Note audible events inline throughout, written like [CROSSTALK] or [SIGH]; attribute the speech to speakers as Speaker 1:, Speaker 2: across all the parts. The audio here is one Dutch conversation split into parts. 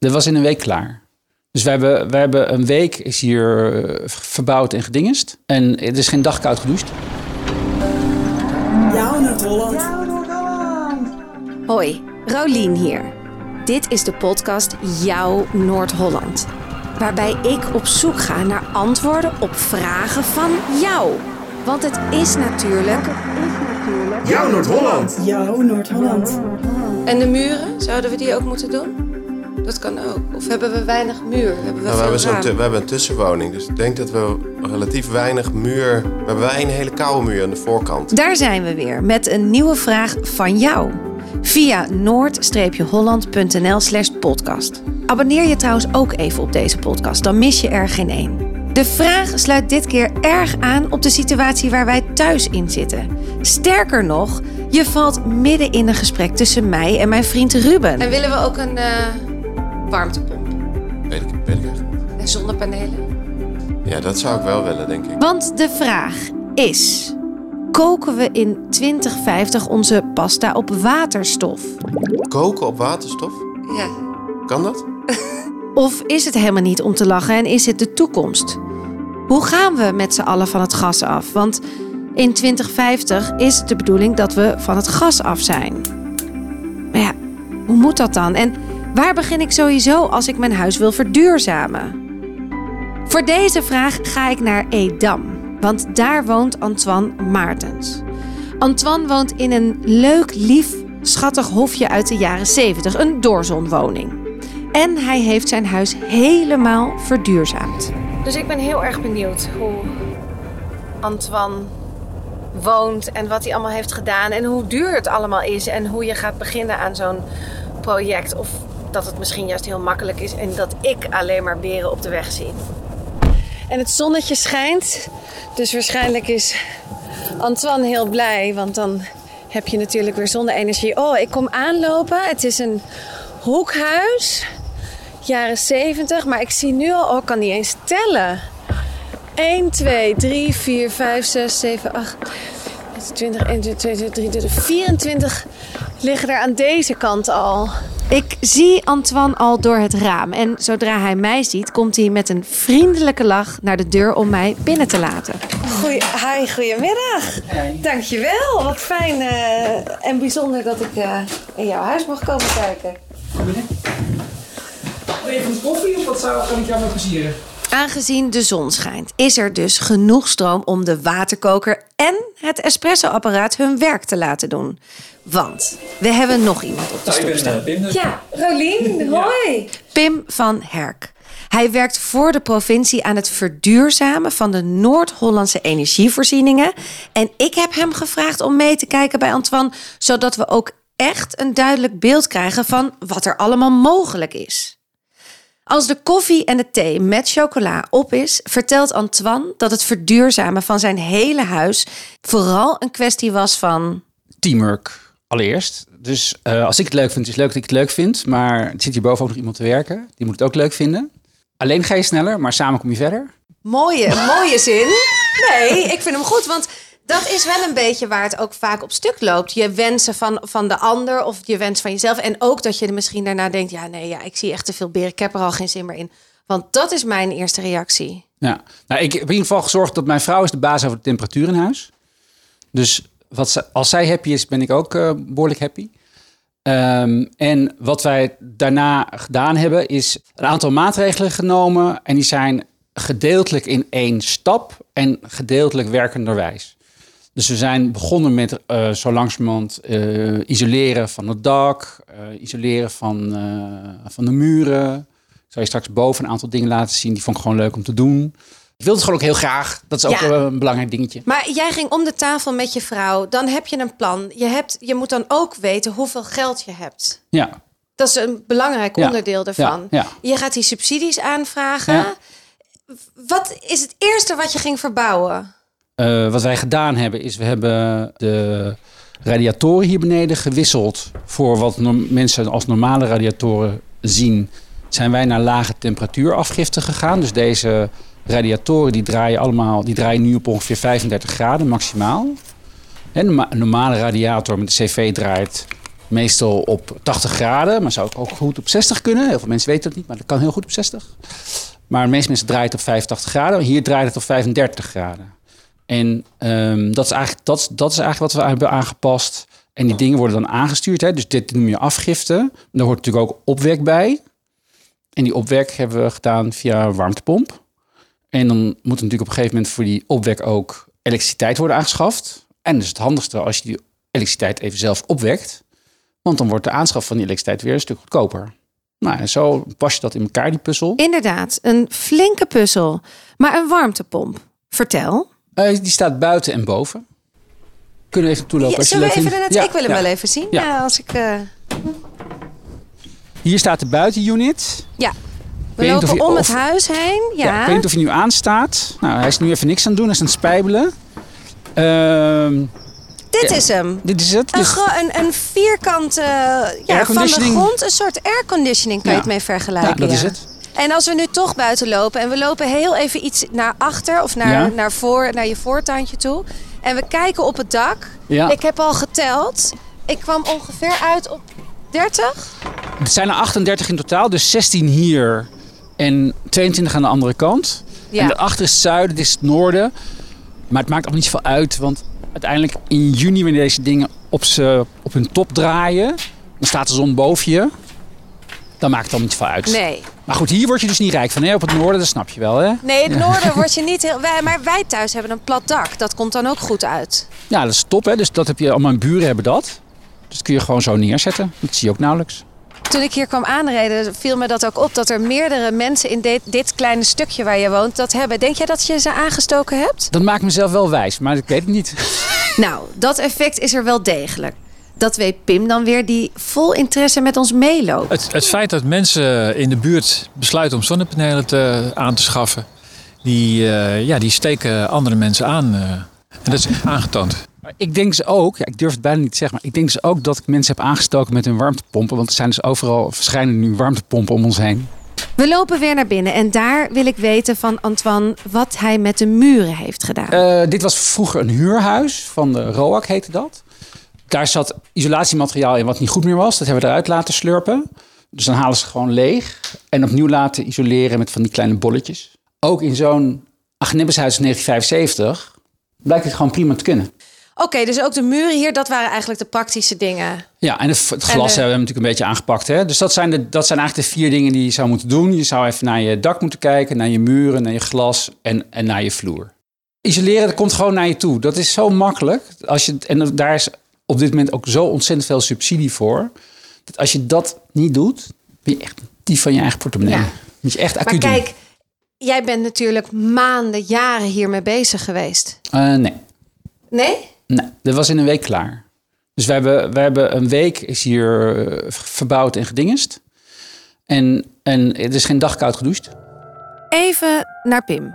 Speaker 1: Dat was in een week klaar. Dus we hebben, we hebben een week is hier eh, verbouwd en gedingest. En het is geen dag koud gedoucht.
Speaker 2: Jouw Noord-Holland.
Speaker 3: Hoi, Rolien hier. Dit is de podcast Jouw Noord-Holland. Waarbij ik op zoek ga naar antwoorden op vragen van jou. Want het is natuurlijk.
Speaker 4: Jouw Noord-Holland.
Speaker 2: Jouw Noord-Holland.
Speaker 3: En de muren, zouden we die ook moeten doen? Dat kan ook. Of hebben we weinig muur? Hebben we
Speaker 4: Nou, we, hebben we hebben een tussenwoning, dus ik denk dat we relatief weinig muur... We hebben wel een hele koude muur aan de voorkant.
Speaker 3: Daar zijn we weer met een nieuwe vraag van jou. Via noord-holland.nl slash podcast. Abonneer je trouwens ook even op deze podcast, dan mis je er geen één. De vraag sluit dit keer erg aan op de situatie waar wij thuis in zitten. Sterker nog, je valt midden in een gesprek tussen mij en mijn vriend Ruben. En willen we ook een eh, warmtepomp
Speaker 4: Weet ik, weet ik echt.
Speaker 3: en zonnepanelen?
Speaker 4: Ja, dat zou ik wel willen, denk ik.
Speaker 3: Want de vraag is: koken we in 2050 onze pasta op waterstof?
Speaker 4: Koken op waterstof?
Speaker 3: Ja.
Speaker 4: Kan dat? [LAUGHS]
Speaker 3: Of is het helemaal niet om te lachen en is het de toekomst? Hoe gaan we met z'n allen van het gas af? Want in 2050 is het de bedoeling dat we van het gas af zijn. Maar ja, hoe moet dat dan? En waar begin ik sowieso als ik mijn huis wil verduurzamen? Voor deze vraag ga ik naar Edam, want daar woont Antoine Maartens. Antoine woont in een leuk, lief, schattig hofje uit de jaren 70, een doorzonwoning. En hij heeft zijn huis helemaal verduurzaamd. Dus ik ben heel erg benieuwd hoe Antoine woont en wat hij allemaal heeft gedaan en hoe duur het allemaal is en hoe je gaat beginnen aan zo'n project. Of dat het misschien juist heel makkelijk is en dat ik alleen maar beren op de weg zie. En het zonnetje schijnt, dus waarschijnlijk is Antoine heel blij, want dan heb je natuurlijk weer zonne-energie. Oh, ik kom aanlopen. Het is een hoekhuis, jaren 70, maar ik zie nu al, oh, ik kan niet eens tellen. 1, 2, 3, 4, 5, 6, 7, 8, 20, 1, 2, 3, 24, 24 liggen er aan deze kant al. Ik zie Antoine al door het raam. En zodra hij mij ziet, komt hij met een vriendelijke lach naar de deur om mij binnen te laten. Goeie, hi, goedemiddag. Dankjewel. Wat fijn eh, en bijzonder dat ik eh, in jouw huis mag komen kijken.
Speaker 1: Even een koffie of wat zou, kan ik jou met plezieren?
Speaker 3: Aangezien de zon schijnt, is er dus genoeg stroom om de waterkoker en het espressoapparaat hun werk te laten doen. Want we hebben nog iemand op de stoep staan.
Speaker 1: Pim.
Speaker 3: Ja, Rolien, [LAUGHS] hoi. Pim van Herk. Hij werkt voor de provincie aan het verduurzamen van de Noord-Hollandse energievoorzieningen. En ik heb hem gevraagd om mee te kijken bij Antoine, zodat we ook echt een duidelijk beeld krijgen van wat er allemaal mogelijk is. Als de koffie en de thee met chocola op is, vertelt Antoine dat het verduurzamen van zijn hele huis vooral een kwestie was van.
Speaker 1: Teamwork allereerst. Dus eh, als ik het leuk vind, is het leuk dat ik het leuk vind. Maar er zit hierboven ook nog iemand te werken. Die moet het ook leuk vinden. Alleen ga je sneller, maar samen kom je verder.
Speaker 3: Mooie, mooie zin. Nee, ik vind hem goed, want dat is wel een beetje waar het ook vaak op stuk loopt. Je wensen van, van de ander of je wens van jezelf. En ook dat je er misschien daarna denkt, ja nee, ja, ik zie echt te veel beren. Ik heb er al geen zin meer in. Want dat is mijn eerste reactie.
Speaker 1: Ja, nou, ik heb in ieder geval gezorgd dat mijn vrouw is de baas over de temperatuur in huis. Dus wat ze, als zij happy is, ben ik ook eh, behoorlijk happy. Ehm, en wat wij daarna gedaan hebben, is een aantal maatregelen genomen. En die zijn gedeeltelijk in één stap en gedeeltelijk werkenderwijs. Dus we zijn begonnen met eh, zo langzamerhand eh, isoleren van het dak, eh, isoleren van, van de muren. Ik zal je straks boven een aantal dingen laten zien. Die vond ik gewoon leuk om te doen. Ik wilde het gewoon ook heel graag. Dat is ook
Speaker 3: Ja.
Speaker 1: een belangrijk dingetje.
Speaker 3: Maar jij ging om de tafel met je vrouw. Dan heb je een plan. Je, hebt, je moet dan ook weten hoeveel geld je hebt.
Speaker 1: Ja,
Speaker 3: Dat is een belangrijk
Speaker 1: Ja,
Speaker 3: onderdeel daarvan.
Speaker 1: ja, ja.
Speaker 3: Je gaat die subsidies aanvragen.
Speaker 1: Ja.
Speaker 3: Wat is het eerste wat je ging verbouwen?
Speaker 1: Eh, wat wij gedaan hebben, is we hebben de radiatoren hier beneden gewisseld. Voor wat mensen als normale radiatoren zien, zijn wij naar lage temperatuurafgifte gegaan. Dus deze radiatoren die draaien allemaal, die draaien nu op ongeveer 35 graden maximaal. En een ma- een normale radiator met de CV draait meestal op 80 graden, maar zou ook- goed op 60 kunnen. Heel veel mensen weten dat niet, maar dat kan heel goed op 60. Maar de meeste mensen draaien het op 85 graden. Hier draait het op 35 graden. En ehm, dat, is eigenlijk, dat, dat is eigenlijk wat we hebben aangepast. En die dingen worden dan aangestuurd. Hè? Dus dit noem je afgifte. Daar hoort natuurlijk ook opwek bij. En die opwek hebben we gedaan via een warmtepomp. En dan moet er natuurlijk op een gegeven moment voor die opwek ook elektriciteit worden aangeschaft. En dus het handigste als je die elektriciteit even zelf opwekt. Want dan wordt de aanschaf van die elektriciteit weer een stuk goedkoper. Nou, en zo pas je dat in elkaar, die puzzel.
Speaker 3: Inderdaad, een flinke puzzel. Maar een warmtepomp. Vertel.
Speaker 1: Eh, die staat buiten en boven. Kunnen we even toelopen als je
Speaker 3: zullen we even
Speaker 1: Ja,
Speaker 3: ik wil hem
Speaker 1: ja.
Speaker 3: wel even zien.
Speaker 1: Ja.
Speaker 3: Ja, als ik. eh,
Speaker 1: Hier staat de buitenunit.
Speaker 3: ja. We
Speaker 1: niet of
Speaker 3: lopen
Speaker 1: je-
Speaker 3: om
Speaker 1: of-
Speaker 3: het huis heen.
Speaker 1: Ja.
Speaker 3: Ja.
Speaker 1: ik weet niet of hij nu aanstaat. Nou, hij is nu even niks aan het doen. Hij is aan het spijbelen. Ehm,
Speaker 3: Dit
Speaker 1: Ja.
Speaker 3: is hem.
Speaker 1: dit is het.
Speaker 3: Een,
Speaker 1: Dus-
Speaker 3: een, een vierkante, ja, van de grond, een soort airconditioning kan je
Speaker 1: Ja.
Speaker 3: het mee vergelijken.
Speaker 1: ja, dat is
Speaker 3: ja.
Speaker 1: het.
Speaker 3: En als we nu toch buiten lopen en we lopen heel even iets naar achter of naar,
Speaker 1: Ja.
Speaker 3: naar, voor, naar je voortuintje toe. En we kijken op het dak.
Speaker 1: Ja.
Speaker 3: Ik heb al geteld. Ik kwam ongeveer uit op 30.
Speaker 1: Het zijn er 38 in totaal. Dus 16 hier en 22 aan de andere kant.
Speaker 3: Ja.
Speaker 1: En daarachter is het zuiden, dit is het noorden. Maar het maakt ook niet zoveel uit. Want uiteindelijk in juni wanneer deze dingen op, ze, op hun top draaien... dan staat de zon boven je. Dan maakt het dan niet veel uit.
Speaker 3: Nee.
Speaker 1: Maar goed, hier word je dus niet rijk van. Hè? Op het noorden, dat snap je wel. Hè?
Speaker 3: Nee, het noorden word je [LAUGHS] niet heel... Wij, maar wij thuis hebben een plat dak. Dat komt dan ook goed uit.
Speaker 1: Ja, dat is top. Hè? Dus dat heb je, al mijn buren hebben dat. Dus dat kun je gewoon zo neerzetten. Dat zie je ook nauwelijks.
Speaker 3: Toen ik hier kwam aanreden, viel me dat ook op dat er meerdere mensen in dit, dit kleine stukje waar je woont dat hebben. Denk jij dat je ze aangestoken hebt?
Speaker 1: Dat maakt mezelf wel wijs, maar ik weet het niet. [LAUGHS]
Speaker 3: Nou, dat effect is er wel degelijk. Dat weet Pim dan weer, die vol interesse met ons meeloopt.
Speaker 5: Het, het feit dat mensen in de buurt besluiten om zonnepanelen te, aan te schaffen, die, eh, ja, die steken andere mensen aan. eh. en dat is aangetoond.
Speaker 1: Maar ik denk ze ook, ja, ik durf het bijna niet te zeggen, maar ik denk dus ook dat ik mensen heb aangestoken met hun warmtepompen. Want er zijn dus overal verschijnen nu warmtepompen om ons heen.
Speaker 3: We lopen weer naar binnen en daar wil ik weten van Antoine wat hij met de muren heeft gedaan.
Speaker 1: Eh, dit was vroeger een huurhuis van de ROAC heette dat. Daar zat isolatiemateriaal in wat niet goed meer was. Dat hebben we eruit laten slurpen. Dus dan halen ze gewoon leeg en opnieuw laten isoleren met van die kleine bolletjes. Ook in zo'n Agnebeshuis 1975 blijkt het gewoon prima te kunnen.
Speaker 3: Oké, dus ook de muren hier, dat waren eigenlijk de praktische dingen.
Speaker 1: Ja, en het, het glas
Speaker 3: En de-
Speaker 1: hebben we natuurlijk een beetje aangepakt. Hè? Dus dat zijn, de, dat zijn eigenlijk de vier dingen die je zou moeten doen. Je zou even naar je dak moeten kijken, naar je muren, naar je glas en, en naar je vloer. Isoleren, dat komt gewoon naar je toe. Dat is zo makkelijk. Als je, en daar is op dit moment ook zo ontzettend veel subsidie voor. Dat als je dat niet doet, ben je echt die van je eigen portemonnee.
Speaker 3: Ja.
Speaker 1: Moet je echt
Speaker 3: Maar
Speaker 1: acuut doen.
Speaker 3: kijk, jij bent natuurlijk maanden, jaren hiermee bezig geweest.
Speaker 1: Eh, nee.
Speaker 3: Nee?
Speaker 1: Nee, dat was in een week klaar. Dus we hebben, we hebben een week is hier eh, verbouwd en gedingest. En, en er is geen dag koud gedoucht.
Speaker 3: Even naar Pim.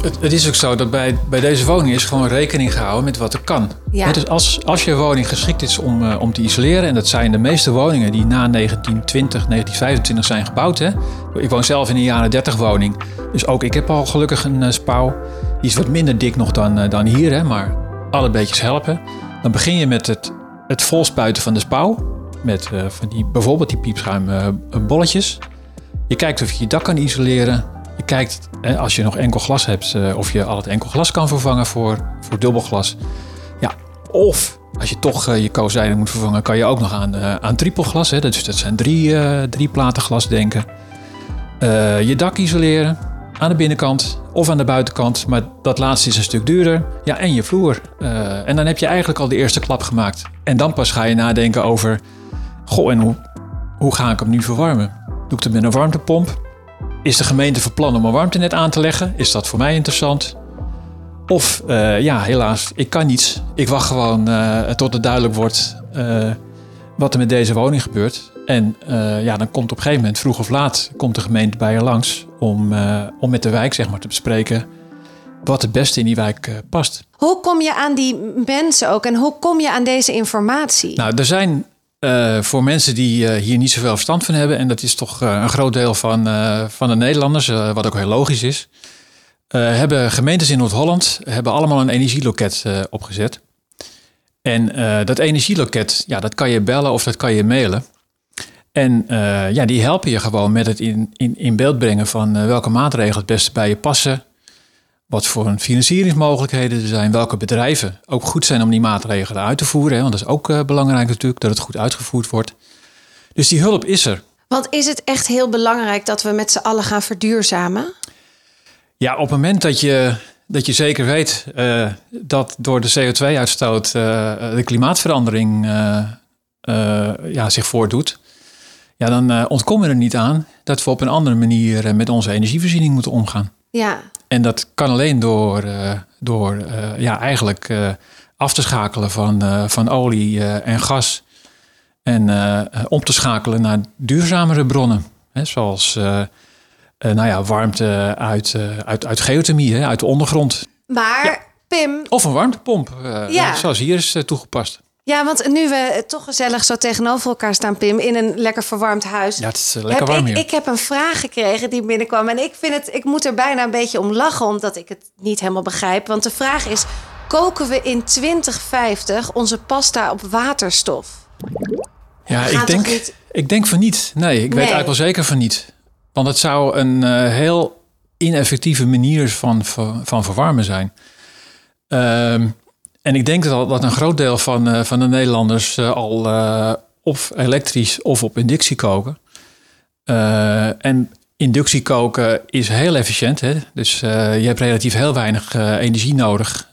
Speaker 5: Het, het is ook zo dat bij, bij deze woning is gewoon rekening gehouden met wat er kan.
Speaker 3: Ja.
Speaker 5: Dus als, als je woning geschikt is om, eh, om te isoleren, en dat zijn de meeste woningen die na 1920, 1925 zijn gebouwd. Hè. Ik woon zelf in een jaren 30 woning, dus ook ik heb al gelukkig een eh, spouw. Die is wat minder dik nog dan, eh, dan hier, hè, maar alle beetjes helpen. Dan begin je met het, het volspuiten van de spouw. Met van die, bijvoorbeeld die piepschuim eh, bolletjes. Je kijkt of je je dak kan isoleren. Kijkt, als je nog enkel glas hebt, eh, of je al het enkel glas kan vervangen voor, voor dubbelglas. Ja, of als je toch eh, je kozijnen moet vervangen, kan je ook nog aan, eh aan trippelglas. Hè. Dat zijn drie, drie platen glas denken. Je dak isoleren aan de binnenkant of aan de buitenkant. Maar dat laatste is een stuk duurder. Ja, en je vloer. En dan heb je eigenlijk al de eerste klap gemaakt. En dan pas ga je nadenken over... Goh, en hoe, hoe ga ik hem nu verwarmen? Doe ik het met een warmtepomp? Is de gemeente van plan om een warmtenet aan te leggen? Is dat voor mij interessant? Of eh, ja, helaas, ik kan niets. Ik wacht gewoon eh, tot het duidelijk wordt eh, wat er met deze woning gebeurt. En ja, dan komt op een gegeven moment, vroeg of laat, komt de gemeente bij je langs om, om met de wijk zeg maar, te bespreken wat het beste in die wijk past.
Speaker 3: Hoe kom je aan die mensen ook en hoe kom je aan deze informatie?
Speaker 5: Nou, er zijn eh, voor mensen die eh, hier niet zoveel verstand van hebben, en dat is toch eh, een groot deel van, van de Nederlanders, wat ook heel logisch is, hebben gemeentes in Noord-Holland hebben allemaal een energieloket opgezet. En dat energieloket, ja, dat kan je bellen of dat kan je mailen. En ja, die helpen je gewoon met het in, in, in beeld brengen van welke maatregelen het beste bij je passen. Wat voor financieringsmogelijkheden er zijn. Welke bedrijven ook goed zijn om die maatregelen uit te voeren. Hè, want dat is ook eh, belangrijk natuurlijk, dat het goed uitgevoerd wordt. Dus die hulp is er.
Speaker 3: Want is het echt heel belangrijk dat we met z'n allen gaan verduurzamen?
Speaker 5: Ja, op het moment dat je, dat je zeker weet eh, dat door de CO2-uitstoot eh, de klimaatverandering ja, zich voordoet, ja, dan ontkomen we er niet aan dat we op een andere manier met onze energievoorziening moeten omgaan.
Speaker 3: Ja,
Speaker 5: En dat kan alleen door, eh, door eh, ja, eigenlijk eh, af te schakelen van, van olie en gas. En om te schakelen naar duurzamere bronnen. Hè, zoals nou ja, warmte uit, uit, uit geothermie, hè, uit de ondergrond.
Speaker 3: maar Pim,
Speaker 5: Of een warmtepomp,
Speaker 3: Ja.
Speaker 5: zoals hier is toegepast.
Speaker 3: Ja, want nu we toch gezellig zo tegenover elkaar staan, Pim, in een lekker verwarmd huis.
Speaker 5: Ja, het is eh, lekker
Speaker 3: heb
Speaker 5: warm
Speaker 3: ik,
Speaker 5: hier.
Speaker 3: ik heb een vraag gekregen die binnenkwam. En ik, vind het, ik moet er bijna een beetje om lachen, omdat ik het niet helemaal begrijp. Want de vraag is: koken we in 2050 onze pasta op waterstof?
Speaker 5: Ja, ik denk,
Speaker 3: niet-
Speaker 5: ik denk van niet. Nee, ik weet eigenlijk wel zeker van niet. Want het zou een eh, heel ineffectieve manier van, van, van verwarmen zijn. Ehm, en ik denk dat, dat een groot deel van, eh, van de Nederlanders eh, al eh, of elektrisch of op inductie koken. En inductie koken is heel efficiënt. Hè? Dus je hebt relatief heel weinig energie nodig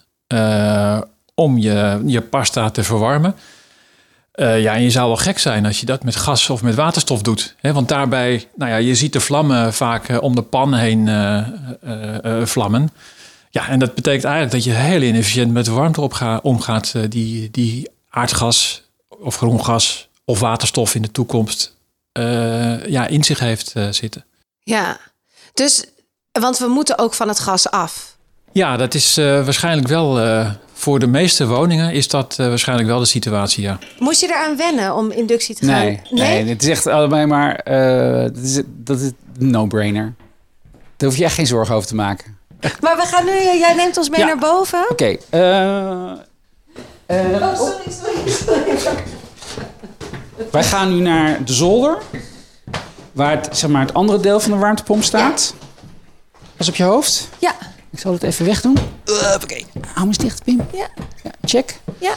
Speaker 5: om je, je pasta te verwarmen. Ja, en je zou wel gek zijn als je dat met gas of met waterstof doet. Hè? Want daarbij, nou ja, je ziet de vlammen vaak om de pan heen vlammen. Ja, en dat betekent eigenlijk dat je heel inefficiënt met de warmte opga- omgaat eh, die, die aardgas of groen gas of waterstof in de toekomst eh, ja, in zich heeft eh, zitten.
Speaker 3: Ja, dus, want we moeten ook van het gas af.
Speaker 5: Ja, dat is eh, waarschijnlijk wel eh, voor de meeste woningen is dat eh, waarschijnlijk wel de situatie, ja.
Speaker 3: Moest je eraan wennen om inductie te gaan?
Speaker 1: Nee, nee, het is echt allebei maar... eh, dat, is, dat is een no-brainer. Daar hoef je echt geen zorgen over te maken.
Speaker 3: Maar we gaan nu, jij neemt ons mee
Speaker 1: Ja.
Speaker 3: naar boven.
Speaker 1: Oké. eh, eh,
Speaker 3: Oh, sorry, sorry, sorry.
Speaker 1: wij gaan nu naar de zolder. Waar het, zeg maar, het andere deel van de warmtepomp staat. Pas op je hoofd.
Speaker 3: Ja,
Speaker 1: Ik zal het even wegdoen. Oké. Hou me eens dicht, Pim.
Speaker 3: ja,
Speaker 1: Ja, check.
Speaker 3: ja.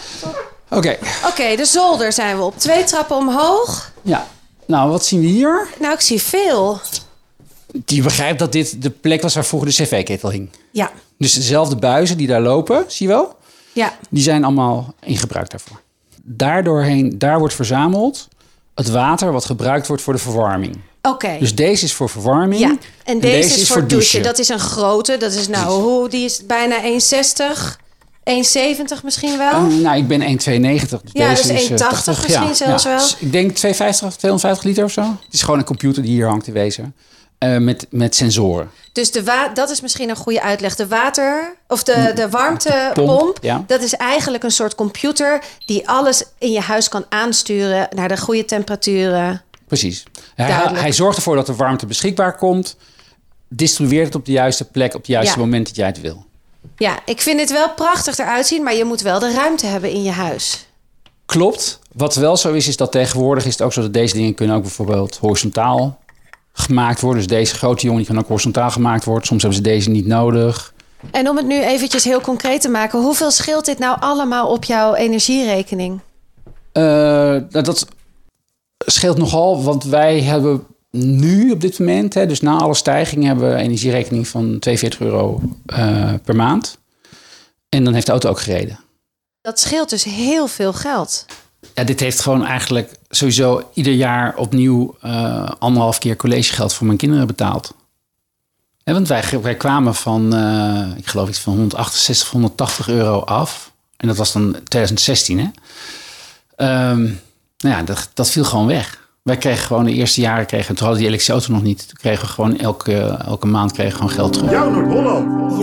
Speaker 1: Oké.
Speaker 3: Oké, de zolder zijn we op. Twee trappen omhoog.
Speaker 1: Ja. Nou, wat zien we hier?
Speaker 3: Nou, ik zie veel.
Speaker 1: Je begrijpt dat dit de plek was waar vroeger de cv-ketel hing.
Speaker 3: Ja,
Speaker 1: Dus dezelfde buizen die daar lopen, zie je wel?
Speaker 3: ja.
Speaker 1: Die zijn allemaal in gebruik daarvoor. Daardoorheen, daar wordt verzameld het water wat gebruikt wordt voor de verwarming.
Speaker 3: Oké.
Speaker 1: Dus deze is voor verwarming.
Speaker 3: Ja, en deze, is voor douchen. Dat is een grote. Dat is nou, hoe, die is bijna 1,60. 1,70 misschien wel.
Speaker 1: Oh, nou, ik ben 1,92. Dus
Speaker 3: Ja,
Speaker 1: deze
Speaker 3: dus
Speaker 1: is eh,
Speaker 3: 1,80
Speaker 1: 80.
Speaker 3: misschien zelfs wel.
Speaker 1: Dus ik denk 250 of 250 liter of zo. Het is gewoon een computer die hier hangt te wezen. Eh, met, met sensoren.
Speaker 3: Dus de wa dat is misschien een goede uitleg. De water, of de, de warmtepomp,
Speaker 1: Pomp, ja.
Speaker 3: dat is eigenlijk een soort computer die alles in je huis kan aansturen naar de goede temperaturen.
Speaker 1: Precies. Hij, hij zorgt ervoor dat de warmte beschikbaar komt. Distribueert het op de juiste plek, op het juiste
Speaker 3: Ja.
Speaker 1: moment dat jij het wil.
Speaker 3: Ja, ik vind het wel prachtig eruit zien, maar je moet wel de ruimte hebben in je huis.
Speaker 1: Klopt. Wat wel zo is, is dat tegenwoordig is het ook zo dat deze dingen kunnen ook bijvoorbeeld horizontaal gemaakt worden. Dus deze grote jongen die kan ook horizontaal gemaakt worden. Soms hebben ze deze niet nodig.
Speaker 3: En om het nu eventjes heel concreet te maken, hoeveel scheelt dit nou allemaal op jouw energierekening?
Speaker 1: Nou, dat scheelt nogal, want wij hebben nu op dit moment, hè, dus na alle stijgingen, hebben we een energierekening van 42 euro eh, per maand. En dan heeft de auto ook gereden.
Speaker 3: Dat scheelt dus heel veel geld.
Speaker 1: Ja, dit heeft gewoon eigenlijk sowieso ieder jaar opnieuw eh, anderhalf keer collegegeld voor mijn kinderen betaald. Ja, want wij, wij kwamen van, eh, ik geloof iets van 168, 180 euro af. En dat was dan 2016, hè? Ehm, nou ja, dat, dat viel gewoon weg. Wij kregen gewoon de eerste jaren, kregen, toen hadden die elektrische auto nog niet. Toen kregen we gewoon elke, elke maand kregen we gewoon geld terug.
Speaker 2: Jouw Noord-Holland.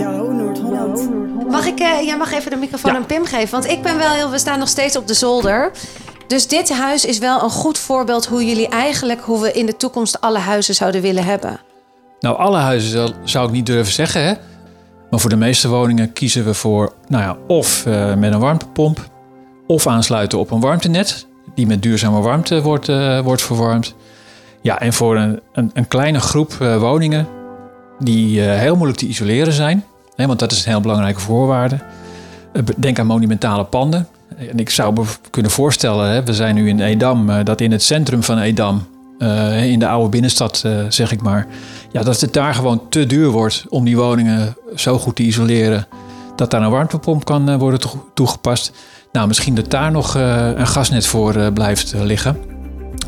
Speaker 3: Mag ik, eh, jij mag even de microfoon
Speaker 1: Ja.
Speaker 3: aan Pim geven, want ik ben wel heel, we staan nog steeds op de zolder. Dus dit huis is wel een goed voorbeeld hoe jullie eigenlijk, hoe we in de toekomst alle huizen zouden willen hebben.
Speaker 5: Nou, alle huizen zou ik niet durven zeggen, hè. Maar voor de meeste woningen kiezen we voor, nou ja, of eh, met een warmtepomp, of aansluiten op een warmtenet, die met duurzame warmte wordt, uh, wordt verwarmd. Ja, en voor een, een, een kleine groep uh, woningen die heel moeilijk te isoleren zijn, want dat is een heel belangrijke voorwaarde. denk aan monumentale panden. En ik zou me kunnen voorstellen, hè, we zijn nu in Edam, dat in het centrum van Edam, in de oude binnenstad zeg ik maar, ja, dat het daar gewoon te duur wordt om die woningen zo goed te isoleren dat daar een warmtepomp kan worden toegepast. Nou, misschien dat daar nog een gasnet voor blijft liggen.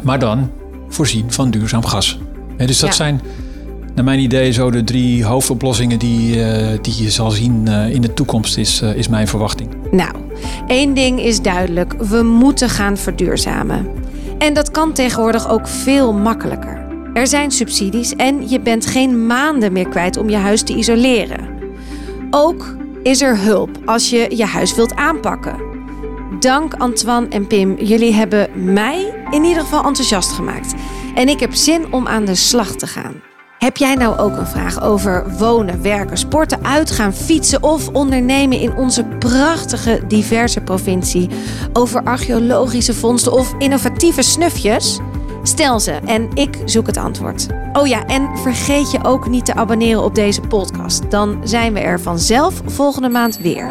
Speaker 5: Maar dan voorzien van duurzaam gas. Dus dat ja. zijn, naar mijn idee, zo de drie hoofdoplossingen die, die je zal zien in de toekomst, is, is mijn verwachting.
Speaker 3: Nou, één ding is duidelijk. We moeten gaan verduurzamen. En dat kan tegenwoordig ook veel makkelijker. Er zijn subsidies en je bent geen maanden meer kwijt om je huis te isoleren. Ook is er hulp als je je huis wilt aanpakken. Dank Antoine en Pim. Jullie hebben mij in ieder geval enthousiast gemaakt. En ik heb zin om aan de slag te gaan. Heb jij nou ook een vraag over wonen, werken, sporten, uitgaan, fietsen of ondernemen in onze prachtige, diverse provincie? Over archeologische vondsten of innovatieve snufjes? Stel ze en ik zoek het antwoord. Oh ja, en vergeet je ook niet te abonneren op deze podcast. Dan zijn we er vanzelf volgende maand weer.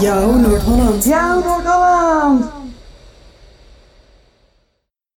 Speaker 2: Jouw Noord-Holland.
Speaker 6: Jouw Noord-Holland.